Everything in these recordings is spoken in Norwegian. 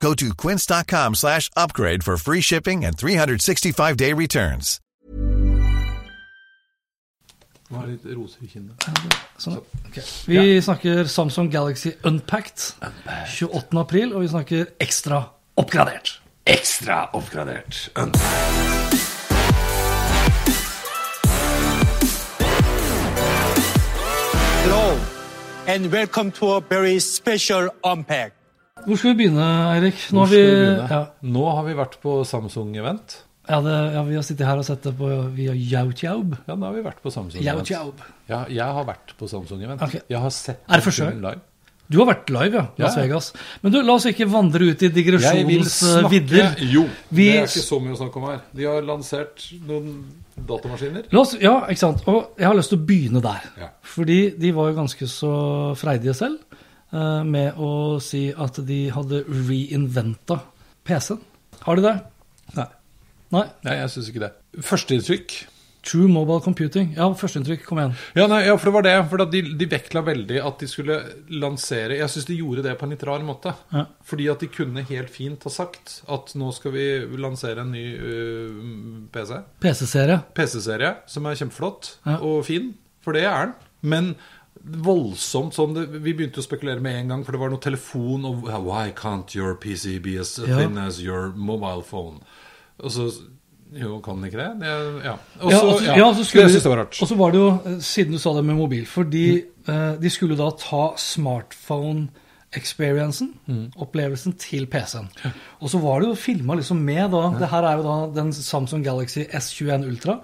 Go to quince.com slash upgrade for free shipping and 365-day returns. Nå har er jeg litt roser i kinnet. Sånn. ok. Vi snakker Samsung Galaxy Unpacked 28. april, og vi snakker ekstra oppgradert. Ekstra oppgradert. Hello, and welcome to a very special unpack. Hvor skal vi begynne, Eirik? Nå Hvor har vi, vi ja, Nå har vi vært på Samsung-event. ja, ja, vi har sittet her og sett det på via Youtube. Ja, nå har vi vært på Samsung-event. Ja, jeg har vært på Samsung-event. Okay. Jeg har sett Er det gang? live. Du har vært live, ja. Las Ja. Vegas. Men du, la oss ikke vandre ut i digresjonens vidder. Jo, Vi- det er ikke så mye å snakke om her. De har lansert noen datamaskiner. Oss, ja, ikke sant. Og jeg har lyst til å begynne der. Ja. Fordi de var jo ganske så freidige selv med å si at de hadde reinventa PC-en. Har de det? Nei. Nei. Nei, jeg syns ikke det. Førsteinntrykk True Mobile Computing. Ja, førsteinntrykk. Kom igjen. Ja, nei, ja, for det var det. For de, de vektla veldig at de skulle lansere Jeg syns de gjorde det på en litt rar måte. Ja. Fordi at de kunne helt fint ha sagt at nå skal vi lansere en ny uh, PC. PC-serie. PC-serie som er kjempeflott Ja. og fin, for det er den. Men voldsomt sånn det, Vi begynte å spekulere med en gang, for det var noe telefon og Why can't your PC be as Ja. thin as your mobile phone? Og så Jo, kan den ikke det? det ja. Og Ja, så, altså, ja. ja, så skulle det var rart. Og så var det jo, eh, siden du sa det med mobil, fordi eh, de skulle da ta smartphone-experiencen, Mm. opplevelsen, til PC-en. Og så var det jo filma liksom med da Det her er jo da den Samsung Galaxy S21 Ultra,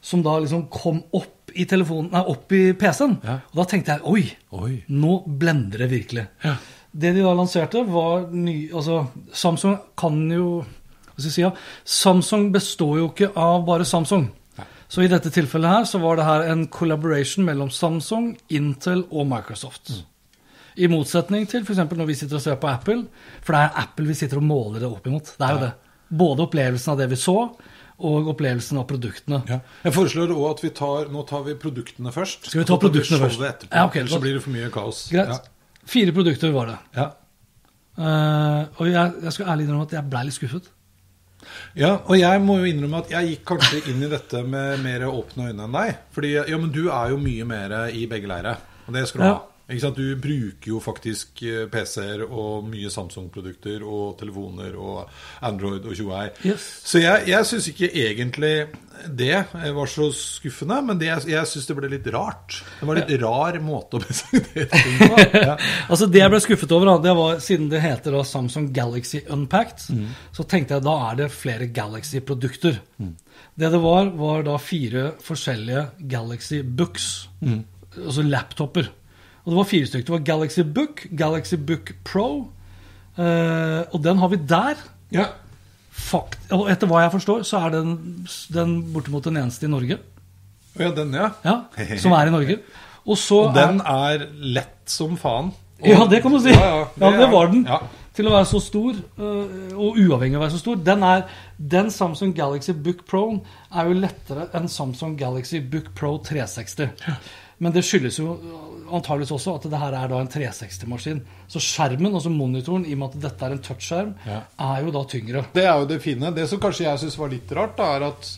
som da liksom kom opp i telefonen, nei, opp i PC-en. Ja. Og da tenkte jeg oi, Oi. nå blender det virkelig. Ja. Det de da lanserte, var ny Altså, Samsung kan jo Hva skal jeg si? Ja, Samsung består jo ikke av bare Samsung. Så i dette tilfellet her så var det her en collaboration mellom Samsung, Intel og Microsoft. Mm. I motsetning til f.eks. når vi sitter og ser på Apple, for det er Apple vi sitter og måler det opp imot. Det er jo det. Både opplevelsen av det vi så, og opplevelsen av produktene. Ja. Jeg foreslår også at vi tar Nå tar vi produktene først. Skal vi ta produktene først? Etterpå, Ja, okay, Ellers så blir det for mye kaos. Greit. Fire produkter var det. Ja. Uh, og jeg, jeg skal ærlig innrømme at jeg ble litt skuffet. Ja, og jeg må jo innrømme at jeg gikk kanskje inn i dette med mer åpne øyne enn deg. Fordi ja, men du er jo mye mer i begge leire, og det skal du Ja. ha. Du bruker jo faktisk eh, PC-er og mye Samsung-produkter og telefoner og Android og tjoei. Yes. Så jeg, jeg syns ikke egentlig det var så skuffende, men det, jeg syns det ble litt rart. Det var litt rar måte å presentere ting på. Ja. Altså Det jeg ble skuffet over, det var siden det heter da Samsung Galaxy Unpacked, så tenkte jeg da er det flere Galaxy-produkter. Det det var, var da fire forskjellige Galaxy Books, altså laptoper. Og det var fire stykker. Det var Galaxy Book, Galaxy Book Pro, eh, og den har vi der. Ja. Fakt, og etter hva jeg forstår, så er den, den bortimot den eneste i Norge. ja, den, ja. Ja, Som er i Norge. Og så Og den er lett som faen. Og- Ja, det kan du si. Ja, ja, Ja, det var den. Ja. Til å være så stor, øh, og uavhengig av å være så stor. Den, er, den Samsung Galaxy Book Pro er jo lettere enn Samsung Galaxy Book Pro 360. Men det skyldes jo antageligvis også at det her er da en 360-maskin. Så skjermen, altså monitoren, i og med at dette er en touchskjerm, Ja. er jo da tyngre. Det er jo det fine. Det som kanskje jeg syns var litt rart, da, er at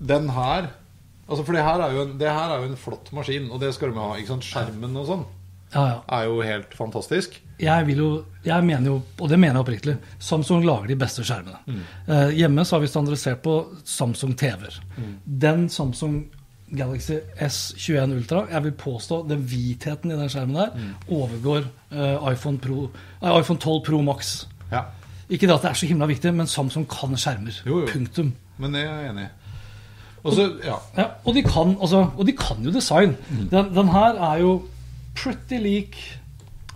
den her Altså, For det her, er jo en, det her er jo en flott maskin, og det skal de ha. ikke sant? Skjermen og sånn Ja, ja. er jo helt fantastisk. Jeg vil jo, jeg mener jo, og det mener jeg oppriktig, Samsung lager de beste skjermene. Eh, hjemme så har vi standardisert på Samsung TV-er. Den Samsung Galaxy S21 Ultra, jeg vil påstå den hvitheten i den skjermen der, overgår uh, iPhone, Pro, uh, iPhone 12 Pro Max. Ja. Ikke det at det er så himla viktig, men Samsung kan skjermer. Jo, jo. Punktum. Men det er jeg enig i. Og så, ja. Ja, og de kan, også, og de kan jo design. Den, den her er jo pretty lik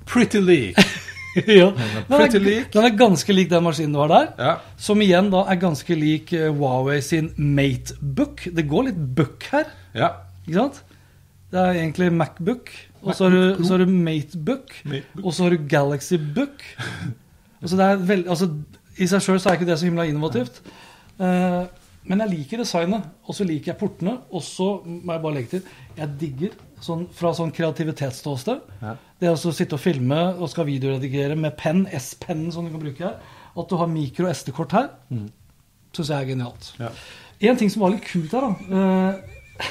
Pretty Leak. ja. Den, er, den er ganske lik den maskinen du har der. Ja. Som igjen da er ganske lik eh, Huawei sin Matebook. Det går litt buck her, Ja. ikke sant? Det er egentlig Macbook, og så har du, så har du Matebook, Matebook. og så har du Galaxy Book. Altså det er veld, altså, I seg sjøl er ikke det så himla innovativt. Uh, men jeg liker designet, og så liker jeg portene. Og så må jeg bare legge til jeg digger sånn, fra sånn kreativitetsståsted Ja. det å sitte og filme og skal videoredigere med penn, S-pennen som du kan bruke her, at du har mikro- og SD-kort her, mm. syns jeg er genialt. Ja. En ting som var litt kult her, da uh,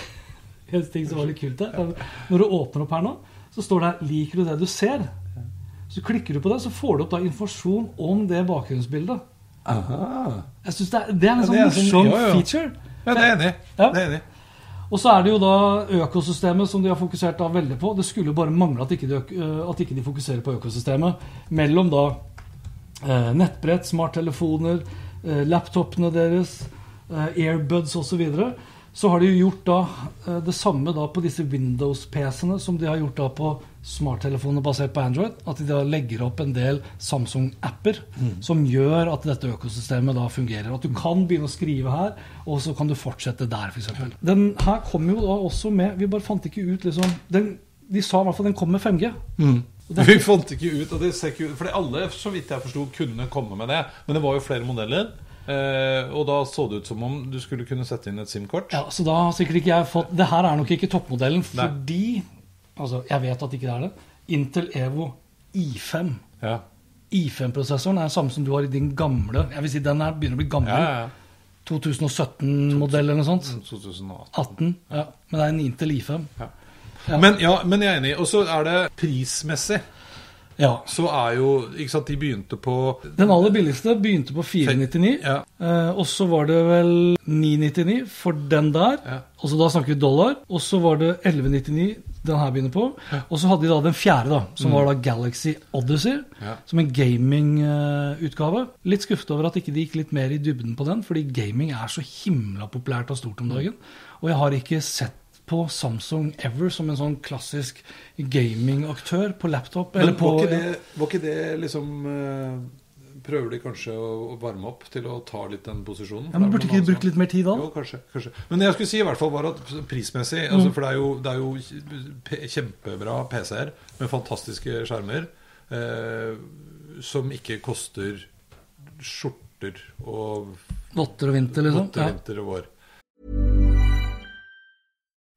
En ting som var litt kult her er Når du åpner opp her nå, så står det her 'Liker du det du ser?' Så klikker du på det, så får du opp da informasjon om det bakgrunnsbildet. Aha. Jeg synes det, er, det er en sånn sånn- morsom feature. ja, det er enig. Ja. Det er enig. Og så er det jo da økosystemet som de har fokusert da veldig på. Det skulle bare mangle at ikke de, øh, at ikke de fokuserer på økosystemet mellom da eh, nettbrett, smarttelefoner, eh, laptopene deres, eh, airbuds osv. Så, videre. Så har de jo gjort da eh, det samme da på disse Windows-PC-ene som de har gjort da på smarttelefoner basert på Android. At de da legger opp en del Samsung-apper som gjør at dette økosystemet da fungerer. At du kan begynne å skrive her, og så kan du fortsette der, f.eks. Den her kom jo da også med Vi bare fant ikke ut liksom den, De sa i hvert fall den kom med 5G. Mm. det- Vi fant ikke ut, og det ser ikke ut Fordi alle, så vidt jeg forsto, kunne komme med det. Men det var jo flere modeller. Eh, og da så det ut som om du skulle kunne sette inn et SIM-kort. Ja, så da har sikkert ikke jeg fått Det her er nok ikke toppmodellen, Nei. fordi Altså, jeg vet at ikke det er det. Intel Evo I5. Ja. I5-prosessoren er den samme som du har i din gamle Jeg vil si den her begynner å bli gammel. Ja, ja, ja. 2017-modell eller noe sånt. 2018. 18. Ja. Men det er en Intel I5. Ja. Men, ja, men jeg er enig. Og så er det prismessig. Ja. Så er jo Ikke sant, de begynte på Den aller billigste begynte på 499. Ja. Eh, og så var det vel 999 for den der. Ja. Og så da snakker vi dollar. Og så var det 1199 den her begynner på. Og så hadde de da den fjerde, da, som var da Galaxy Odyssey. Mm. Ja. Som en gamingutgave. Litt skuffet over at ikke de gikk litt mer i dybden på den, fordi gaming er så himla populært og stort om dagen. Og jeg har ikke sett på Samsung ever som en sånn klassisk gamingaktør på laptop. Men eller på, var, ikke det, var ikke det liksom eh, Prøver de kanskje å varme opp til å ta litt den posisjonen? ja, men Burde ikke de brukt litt mer tid da? Jo, kanskje, kanskje. Men det jeg skulle si i hvert fall var at prismessig altså, Mm. For det er jo, det er jo kjempebra PC-er med fantastiske skjermer eh, som ikke koster skjorter og Votter og vinter, liksom? votter, vinter og vår.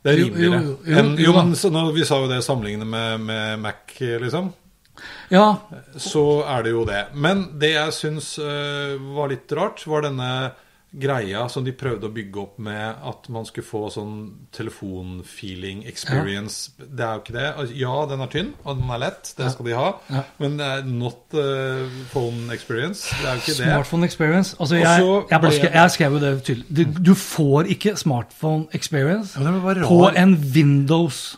Det er rimeligere. jo, jo, jo jo, men så vi sa jo det sammenlignet med, med Mac, liksom. Ja, så er det jo det. Men det jeg syns uh, var litt rart, var denne greia som de prøvde å bygge opp med at man skulle få sånn telefonfeeling experience. Det er jo ikke det. Altså, Ja, den er tynn, og den er lett. Det skal de ha. Ja. Men det er not uh, phone experience. Det er jo ikke det. Smartphone experience. Altså, jeg, jeg, ble- jeg skrev jo det tydelig. Du, du får ikke smartphone experience Ja, på en Windows.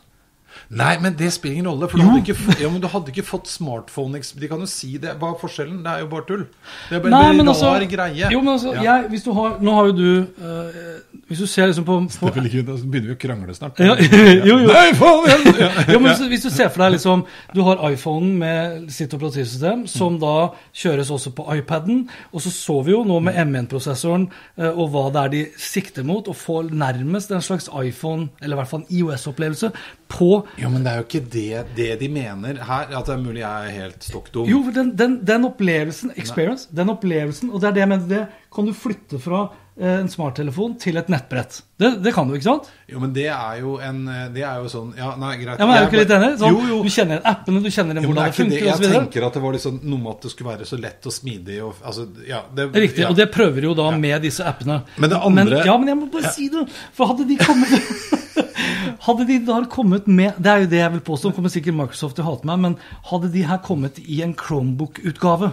Nei, men det spiller ingen rolle. For du hadde, ikke, ja, men du hadde ikke fått smartphone De kan jo si det. Hva er forskjellen? Det er jo bare tull. Det er bare en rar altså, greie. Jo, men altså, Ja. jeg, hvis du har, Nå har jo du eh, Hvis du ser liksom på, på Da begynner vi å krangle snart. ja, jo, jo. Nei, faen! Ja. Jo, men hvis, hvis du ser for deg liksom Du har iPhonen med sitt operativsystem, som da kjøres også på iPaden. Og så så vi jo nå med M1-prosessoren eh, og hva det er de sikter mot, å få nærmest en slags iPhone, eller i hvert fall en IOS-opplevelse, på Jo, men det er jo ikke det, det de mener her. At det er mulig jeg er helt stokk dum. Jo, den, den, den opplevelsen, experience, den opplevelsen, og det er det jeg mener, det kan du flytte fra en smarttelefon til et nettbrett. Det, det kan du, ikke sant? Jo, men det er jo en Det er jo sånn Ja, nei, greit. Ja, men Er du ikke litt enig? Sånn, Jo, jo. Du kjenner appene, du kjenner Jo, hvordan det det ikke det. Jeg tenker at det var liksom noe med at det skulle være så lett og smidig og altså, ja, det, Riktig, ja. og det prøver jo da med disse appene. Men det andre- Ja, men jeg må bare si det! For hadde de kommet Hadde de da kommet med Det er jo det jeg vil påstå, kommer sikkert Microsoft til å hate meg, men hadde de her kommet i en Chromebook-utgave,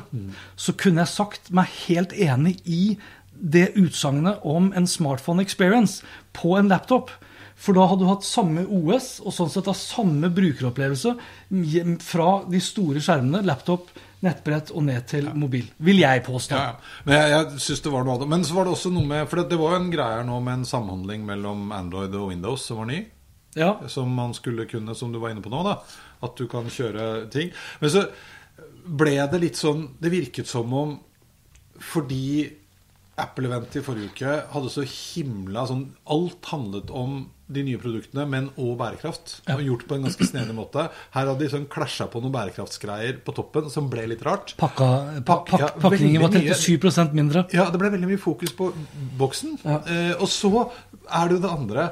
så kunne jeg sagt meg helt enig i det utsagnet om en smartphone experience på en laptop. For da hadde du hatt samme OS, og sånn sett da samme brukeropplevelse fra de store skjermene, laptop, nettbrett og ned til mobil. Vil jeg påstå. Ja, ja. Men jeg, jeg synes det var noe av det. Men så var det også noe med For det, var jo en greie her nå med en samhandling mellom Android og Windows som var ny. Ja. Som man skulle kunne, som du var inne på nå, da. At du kan kjøre ting. Men så ble det litt sånn Det virket som om fordi Apple-eventet i forrige uke hadde så himla sånn Alt handlet om de nye produktene, men òg bærekraft. Og gjort på en ganske snedig måte. Her hadde de sånn klasja på noen bærekraftsgreier på toppen som ble litt rart. Pakka, pak, pak, ja, pakningen var veldig mye. 37 mindre. Ja, det ble veldig mye fokus på boksen. Ja. Eh, og så er det jo det andre,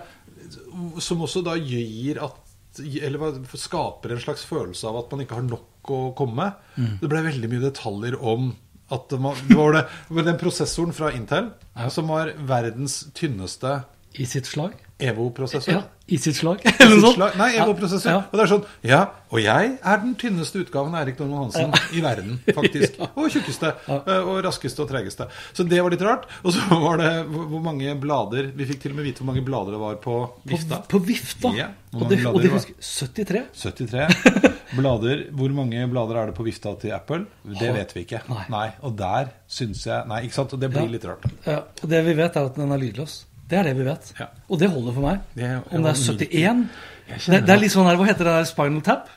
som også da gir at Eller skaper en slags følelse av at man ikke har nok å komme med. Mm. Det ble veldig mye detaljer om at det var, det var det, den prosessoren fra Intel som var verdens tynneste I sitt slag. EVO-prosessor. Ja, I sitt slag. Eller noe sånt. Nei, EVO-prosessor. Ja. Og det er sånn Ja, og jeg er den tynneste utgaven av Erik Norman Hansen i verden, faktisk. Og tjukkeste. eh, Og raskeste og tregeste. Så det var litt rart. Og så var det hvor mange blader Vi fikk til og med vite hvor mange blader det var på På, vifta. på vifta. Ja, og det, og det husker 73. 73 blader. Hvor mange blader er det på vifta til Apple? Det vet vi ikke. Nei. Og der syns jeg Nei, ikke sant? Og det blir Ja. litt rart. Ja, og det vi vet, er at den er lydløs. Det er det vi vet. Ja. Og det holder for meg. Det- Om det er 71 det, det er litt sånn her, Hva heter det der Spinal Tap?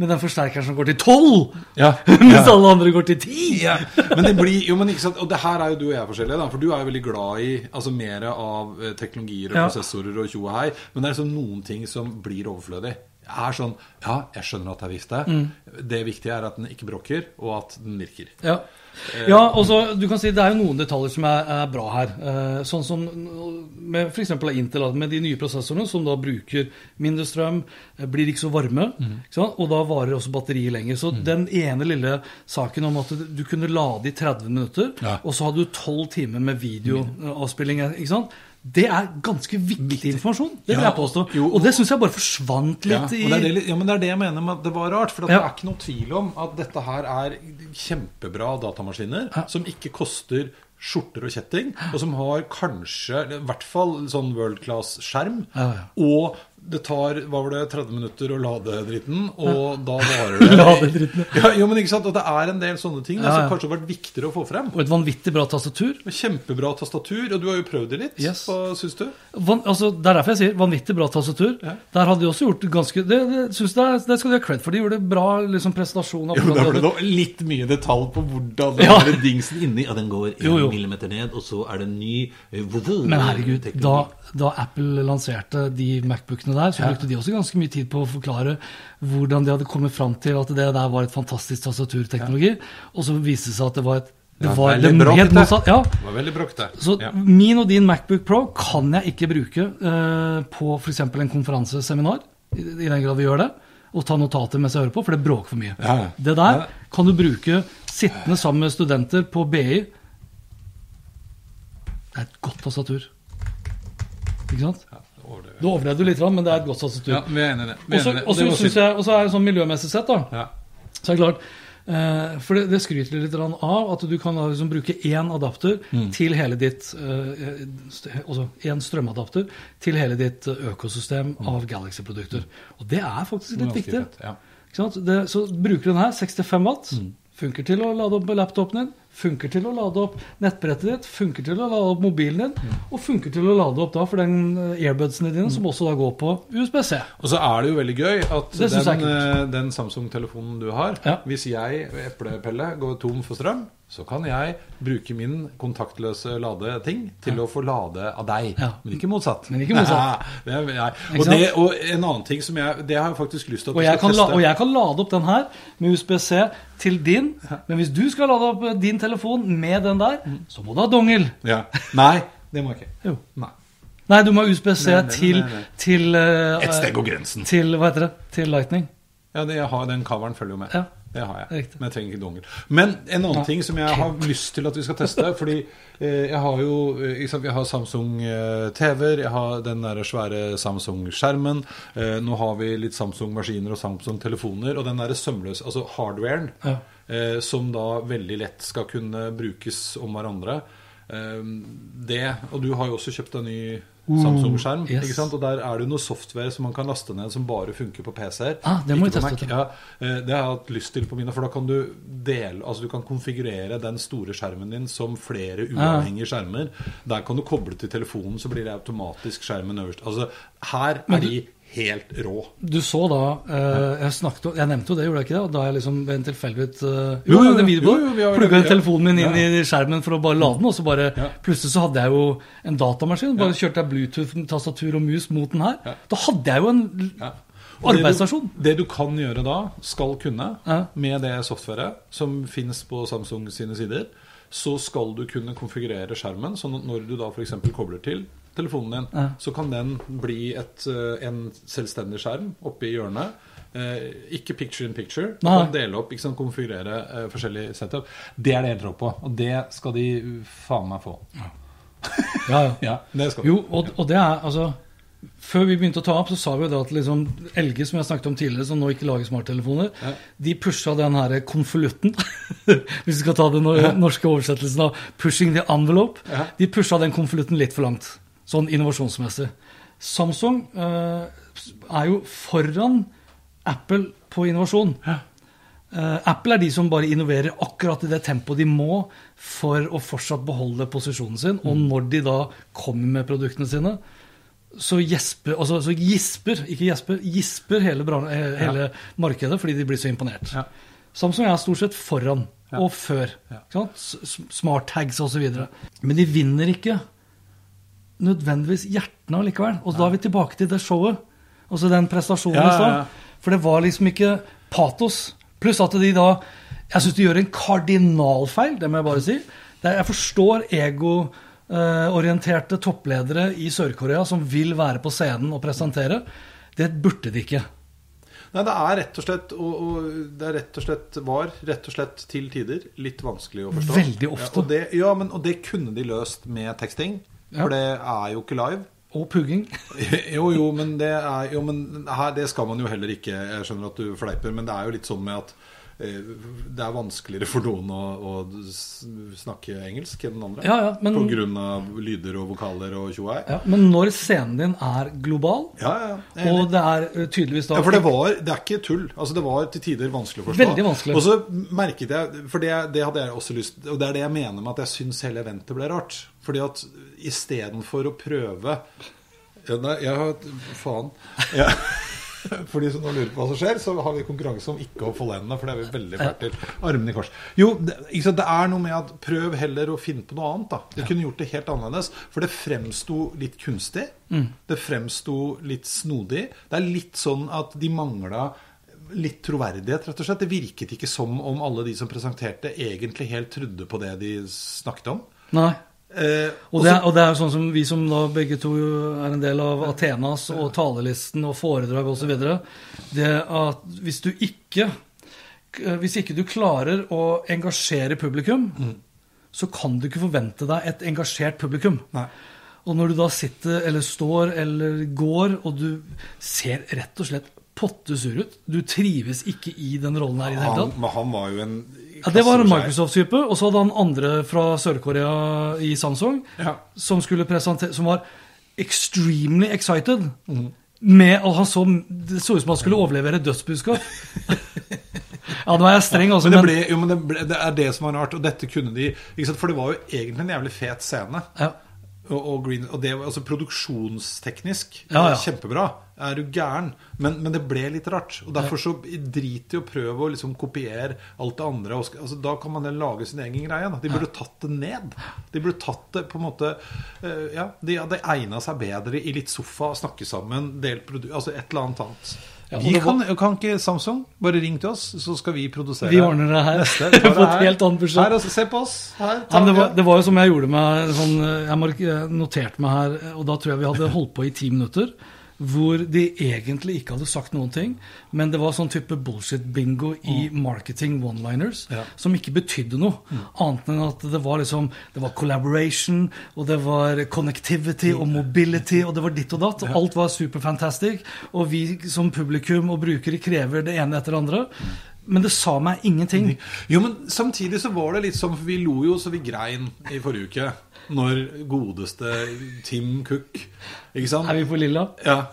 Med den forsterkeren som går til 12! Ja. Mens alle andre går til 10! Ja, men det blir, jo, men ikke sant, og det her er jo du og jeg forskjellige, da, for du er jo veldig glad i altså mer av eh, teknologier og Ja. prosessorer og tjo og hei, men det er liksom noen ting som blir overflødig. Er sånn, ja, jeg skjønner at det er vifte. Mm. Det viktige er at den ikke brokker, og at den virker. Ja. ja, altså du kan si Det er jo noen detaljer som er, er bra her. Eh, sånn som med f.eks. Intel, med de nye prosessorene som da bruker mindre strøm, eh, blir ikke så varme, ikke sant? og da varer også batteriet lenger. Så den ene lille saken om at du kunne lade i 30 minutter, Ja. og så hadde du 12 timer med videoavspilling, ikke sant? Det er ganske viktig informasjon. Det vil jeg påstå. jo. Og det syns jeg bare forsvant litt ja, i det det, ja, men det er det jeg mener med at det var rart. For det er ikke noe tvil om at dette her er kjempebra datamaskiner som ikke koster skjorter og kjetting, og som har kanskje, i hvert fall sånn world class-skjerm. Ja, ja. Og det tar hva var det, 30 minutter å lade dritten, og da varer det Lade dritten, ja, jo, men ikke sant? Og det er en del sånne ting da, Ja, ja. som kanskje har vært viktigere å få frem. Og et vanvittig bra tastatur. Kjempebra tastatur, og du har jo prøvd det litt. Yes. Hva syns du? Van, altså, det er derfor jeg sier vanvittig bra tastatur. Ja. Der hadde de også gjort ganske Det, det, synes det, er- det skal de ha cred for. De gjorde bra liksom, presentasjon. av Jo, da ble det litt mye detalj på hvordan den Ja. dingsen inni Ja, den går Jo, jo. en millimeter ned, og så er det en ny eh, Men herregud, da, da Apple lanserte de Macbookene der, så brukte de også ganske mye tid på å forklare hvordan de hadde kommet fram til at det der var et fantastisk tastaturteknologi. Og så viste det seg at det var et det Ja, veldig helt motsatt. Ja. Det var veldig bråkete. Så ja. min og din Macbook Pro kan jeg ikke bruke uh, på f.eks. en konferanseseminar, i, i den grad vi gjør det, og ta notater mens jeg hører på, for det bråker for mye. Ja, ja. Det der Ja. kan du bruke sittende sammen med studenter på BI. Det er et godt tastatur. Ikke sant? Du overlevde jo litt, men det er et godt tastatur. Ja, vi er enig i det. Og så er det sånn miljømessig sett, da. Ja. Så er det klart Eh, for det, det skryter litt av, at du kan liksom bruke én adapter Mm. til hele ditt eh, Altså én strømadapter til hele ditt økosystem økosystem av Galaxy-produkter. Og det er faktisk litt Mm. Viktig. fett, ja. Det, så bruker du den her, 65 watt. Mm. Funker til å lade opp laptopen din, funker til å lade opp nettbrettet ditt, funker til å lade opp mobilen din, Mm. og funker til å lade opp da for den eh, airbudsene dine, som også da går på USB-C. Og så er det jo veldig gøy at den, eh, den Samsung-telefonen du har Ja. Hvis jeg, Eplepelle, går tom for strøm, så kan jeg bruke min kontaktløse ladeting til å få lade av deg. Ja. Men ikke motsatt. Men ikke motsatt. det er. Og, det, og en annen ting som jeg Det har jeg faktisk lyst til at Og du skal kan la, teste. og jeg kan lade opp den her med USB-C til din, men hvis du skal lade opp din telefon med den der, så må du ha dongel. ja. Nei, det må jeg ikke. Jo. Nei. Nei, du må ha USB-C Nei, nei, nei, til, til uh, Et steg går grensen. Til, hva heter det? Til Lightning. Ja, det, jeg har, Den kaveren følger jo med. Ja. Det har jeg. Riktig. Men jeg trenger ikke dongel. Men en annen Ja. ting som jeg har lyst til at vi skal teste Fordi eh, jeg har jo eh, Jeg har Samsung eh, TV-er, jeg har den der svære Samsung-skjermen. Eh, nå har vi litt Samsung-maskiner og Samsung-telefoner. Og den der sømløse Altså hardwaren, Ja. eh, som da veldig lett skal kunne brukes om hverandre. Eh, det Og du har jo også kjøpt en ny Samsung-skjerm. yes. ikke sant? Og der er det jo noe software som man kan laste ned som bare funker på PC-er. Ah, det må vi teste. Ja, eh, det har jeg hatt lyst til på mine, for da kan du dele Altså du kan konfigurere den store skjermen din som flere uavhengige skjermer. Der kan du koble til telefonen, så blir det automatisk skjermen øverst. Altså her er de helt rå. Du så da eh, jeg, snakket, jeg nevnte jo det, gjorde jeg ikke det? Og da jeg liksom ved en tilfeldighet uh, Jo, jo, video jo, jo, plugga ja. telefonen min inn Ja. i skjermen for å bare lade den, og så bare Ja. Plutselig så hadde jeg jo en datamaskin. Bare kjørte jeg Bluetooth, tastatur og mus mot den her. Ja. Da hadde jeg jo en Ja. Og det du- arbeidsstasjon. Det du kan gjøre da, skal kunne, Ja. med det softwaret som finnes på Samsung sine sider, så skal du kunne konfigurere skjermen, sånn at når du da f.eks. kobler til telefonen din, Ja. så kan den bli et, eh, en selvstendig skjerm oppe i hjørnet. Eh, ikke picture in picture. Du Nei. kan dele opp, ikke sant, konfigurere eh, forskjellige setup. Det er det helt rå på, og det skal de faen meg få. Ja, ja. Ja, det skal de. Jo, og, og det er altså Før vi begynte å ta opp, så sa vi jo det at liksom, LG, som jeg snakket om tidligere, som nå ikke lager smarttelefoner, Ja. de pusha den her konvolutten Hvis vi skal ta den norske oversettelsen av 'pushing the envelope'. Ja. De pusha den konvolutten litt for langt, sånn innovasjonsmessig. Samsung eh, er jo foran Apple på innovasjon. Eh, Apple er de som bare innoverer akkurat i det tempoet de må for å fortsatt beholde posisjonen sin. Og når de da kommer med produktene sine, så gjesper, altså, så gisper, ikke gjesper, gisper hele, eh, hele markedet fordi de blir så imponert. Ja. Samsung er stort sett foran og før. Ja. Smart tags osv. Men de vinner ikke nødvendigvis hjertene allikevel. Og da er vi tilbake til det showet. Altså den prestasjonen i stad. For det var liksom ikke patos. Pluss at de da Jeg syns de gjør en kardinalfeil, det må jeg bare si. Er, jeg forstår egoorienterte toppledere i Sør-Korea som vil være på scenen og presentere. Det burde de ikke. Nei, det er rett og slett og, og Det er rett og slett var rett og slett til tider litt vanskelig å forstå. Veldig ofte. Ja, og, det, ja, men, og det kunne de løst med teksting. Ja. For det er jo ikke live. Og pugging. Jo, jo, men det er jo, men her, det skal man jo heller ikke. Jeg skjønner at du fleiper, men det er jo litt sånn med at det er vanskeligere for noen å, å snakke engelsk enn den andre. Ja, ja, men- På grunn av lyder og vokaler og tjoei. Ja, men når scenen din er global, Ja, ja, og det er eh, tydeligvis da Ja, for det var Det er ikke tull. Altså, det var til tider vanskelig å forstå. Veldig vanskelig. Og så merket jeg For det, det hadde jeg også lyst Og det er det jeg mener med at jeg syns hele eventet ble rart. Fordi at istedenfor å prøve ja, Nei, jeg har Faen. Ja. For de som nå lurer på hva som skjer, så har vi konkurranse om ikke å folde hendene. For det er vi veldig fælt til. Armene i kors. Jo, det, sant, det er noe med at prøv heller å finne på noe annet. da Du kunne gjort det helt annerledes. For det fremsto litt kunstig. Det fremsto litt snodig. Det er litt sånn at de mangla litt troverdighet, rett og slett. Det virket ikke som om alle de som presenterte, egentlig helt trodde på det de snakket om. Nei. Eh, Og det, er, og det er sånn som vi som da begge to er en del av Athenas og talelisten og foredrag osv. Det at hvis du ikke Hvis ikke du klarer å engasjere publikum, så kan du ikke forvente deg et engasjert publikum. Nei. Og når du da sitter eller står eller går, og du ser rett og slett pottesur ut. Du trives ikke i den rollen her i det hele tatt. men han var jo en Ja, det var en. Microsoft-type. Og så hadde han andre fra Sør-Korea i Samsung Ja. som Som var extremely excited. Mm. Med, og han så, Det så ut som han skulle overlevere et dødsbudskap. ja, nå er jeg streng, altså. Men det, ble, jo, men det, ble, det er det som var rart, og dette kunne de ikke sant? For det var jo egentlig en jævlig fet scene. ja. Og, og, green, og det var altså produksjonsteknisk Ja, ja. kjempebra. Er du gæren? Men, men det ble litt rart. Og derfor så drit i å prøve å liksom kopiere alt det andre. Altså, da kan man lage sin egen greie. Da. De burde tatt det ned. De burde tatt det på en måte eh, Ja, de hadde egna seg bedre i litt sofa, snakke sammen, delt produ... Altså et eller annet annet. Ja, vi kan, kan ikke Samsung bare ring til oss, så skal vi produsere Vi ordner det her. neste. På et her. Her, altså, se på oss. Her, Ja, det, var, det var jo som jeg gjorde med sånn, jeg noterte meg her, og da tror jeg vi hadde holdt på i ti minutter. Hvor de egentlig ikke hadde sagt noen ting, men det var sånn type bullshit-bingo i marketing one-liners Ja. som ikke betydde noe. Annet enn at det var liksom Det var collaboration, og det var connectivity og mobility, og det var ditt og datt. Og alt var superfantastic. Og vi som publikum og brukere krever det ene etter det andre. Men det sa meg ingenting. Jo, men samtidig så var det litt som vi lo jo så vi grein i forrige uke. Når godeste Tim Cook Ikke sant? Er vi på lilla? Ja.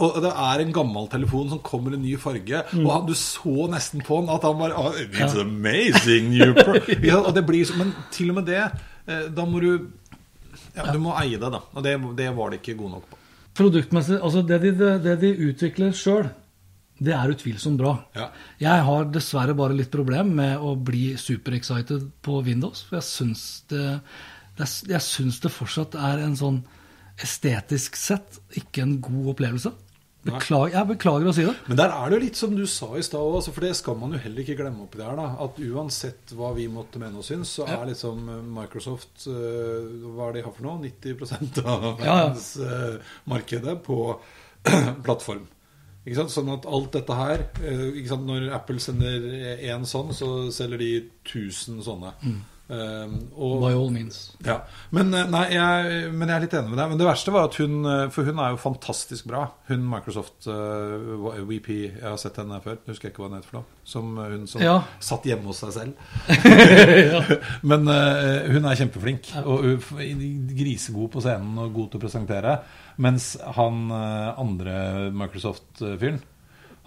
Og det er en gammel telefon som kommer i ny farge. Mm. Og han, du så nesten på han at han bare oh, It's amazing new pro ja, og det blir Men til og med det, eh, da må du Ja, du må eie det, da. Og det, det var det ikke god nok på. Produktmessig, altså det de, det de utvikler sjøl, det er utvilsomt bra. Ja. Jeg har dessverre bare litt problem med å bli super-excited på Windows. For jeg syns det, er- jeg syns det fortsatt er en sånn estetisk sett ikke en god opplevelse. Beklager, jeg beklager å si det. Men der er det jo litt som du sa i stad, òg, for det skal man jo heller ikke glemme oppi der. da, At uansett hva vi måtte mene og synes, så er liksom eh, Microsoft eh, Hva er det de har for noe? 90 av Ja, ja. markedet på plattform. Ikke sant? Sånn at alt dette her eh? Når Apple sender én sånn, så selger de 1000 sånne. Um, og, By all means. ja. Men, eh, nei, jeg, men jeg er litt enig med deg. Men det verste var at hun eh, For hun er jo fantastisk bra. Hun Microsoft uh, VP Jeg har sett henne før. Jeg husker ikke hva hun het for noe. Som eh, hun som Ja. satt hjemme hos seg selv. Men uh, hun er kjempeflink. Og hun grisegod på scenen og god til å presentere. Mens han eh, andre Microsoft-fyren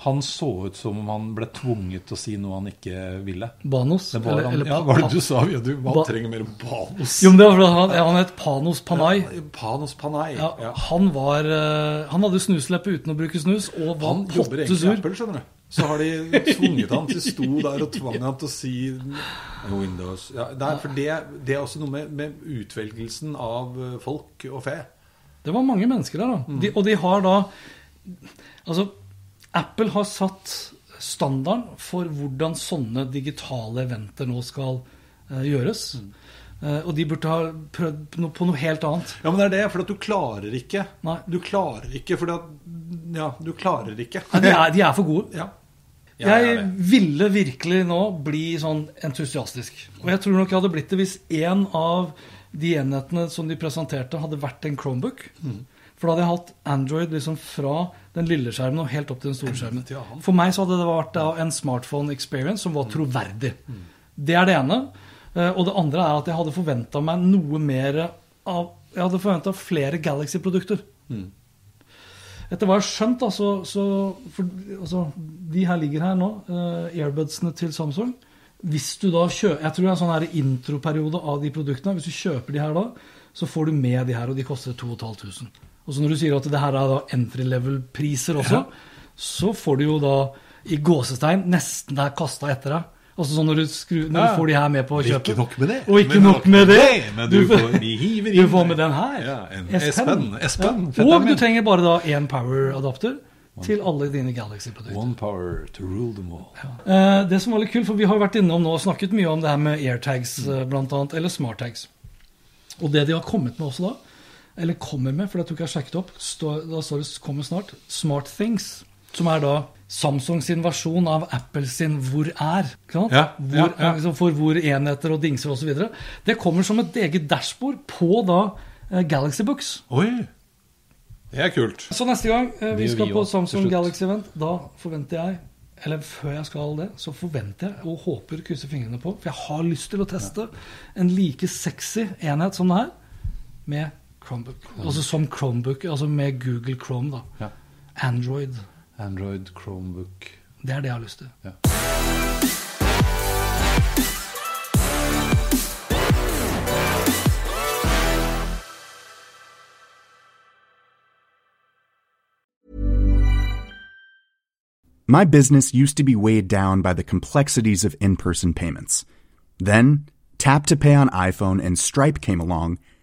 han så ut som om han ble tvunget til å si noe han ikke ville. Banos. Det var, eller- han, eller ja, var det du sa? Ja, du, man Ba- trenger mer Banos. Jo, men det var fordi han, ja, han het Panos Panay. Panos Panay. Ja, Ja. Han var eh, Han hadde snusleppe uten å bruke snus, og var Han pottesur. Apple, skjønner du. Så har de tvunget han til sto der og tvang han til å si Windows. Ja, det, er, for det, det er også noe med, med utvelgelsen av eh, folk og fe. Det var mange mennesker der, da. De, og de har da Altså, Apple har satt standarden for hvordan sånne digitale eventer nå skal eh, gjøres. Eh, og de burde ha prøvd no, på noe helt annet. Ja, men det er det, for at du klarer ikke. Nei. Du klarer ikke, for at Ja, du klarer ikke. Nei, de, er, de er for gode. Ja. Ja, jeg jeg ville virkelig nå bli sånn entusiastisk. Og jeg tror nok jeg hadde blitt det hvis én av de enhetene som de presenterte, hadde vært en Chromebook. For da hadde jeg hatt Android liksom fra den lille skjermen og helt opp til den store skjermen. For meg så hadde det vært en smartphone experience som var troverdig. Det er det ene. Eh, Og det andre er at jeg hadde forventa meg noe mer av Jeg hadde forventa flere Galaxy-produkter. Etter hva jeg har skjønt, da, så, så for, altså, De her ligger her nå, eh, airbudsene til Samsung. Hvis du da kjøper Jeg tror det er en sånn introperiode av de produktene. Hvis du kjøper de her da, så får du med de her, og de koster 2500. Og så når du sier at det her er da entry level-priser også, så får du jo da i gåsestein nesten der kasta etter deg. Altså sånn når du, skru, når Ja. du får de her med på kjøpet. Ikke nok med det. Og ikke Men nok med det. Men du får, de hiver Du får med den her. Ja, en S-Pen. Ja. Og du trenger bare da én power-adapter til alle dine Galaxy-produkter. One power to rule them all. Eh, det som var litt kult, for Vi har vært innom nå og snakket mye om det her med airtags, mm. blant annet, eller smarttags. Og det de har kommet med også da, eller kommer med, for det tok jeg sjekket opp, står, da står det 'kommer snart', Smart Things. Som er da Samsungs versjon av Apple sin 'Hvor er'. Sant? Ja, hvor, ja, ja. liksom For hvor enheter og dingser osv. Det kommer som et eget dashbord på da eh, Galaxy Books. Oi! Det er kult. Så neste gang eh, vi skal vi på Samsung. Galaxy Event, da forventer jeg Eller før jeg skal det, så forventer jeg og håper krysser fingrene på For jeg har lyst til å teste en like sexy enhet som det her med Chromebook. Altså som Chromebook, altså med Google Chrome, da. Ja. Android. Android, Chromebook Det er det jeg har lyst til. Ja. My business used to be weighed down by the complexities of in person payments. Then, Tap to Pay on iPhone and Stripe came along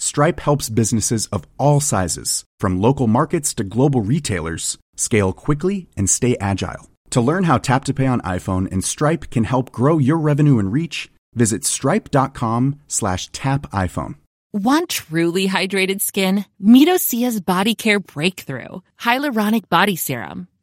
Stripe helps businesses of all sizes, from local markets to global retailers, scale quickly and stay agile. To learn how Tap to Pay on iPhone and Stripe can help grow your revenue and reach, visit stripe.com slash tap iPhone. Want truly hydrated skin? Meet Osea's Body Care Breakthrough Hyaluronic Body Serum.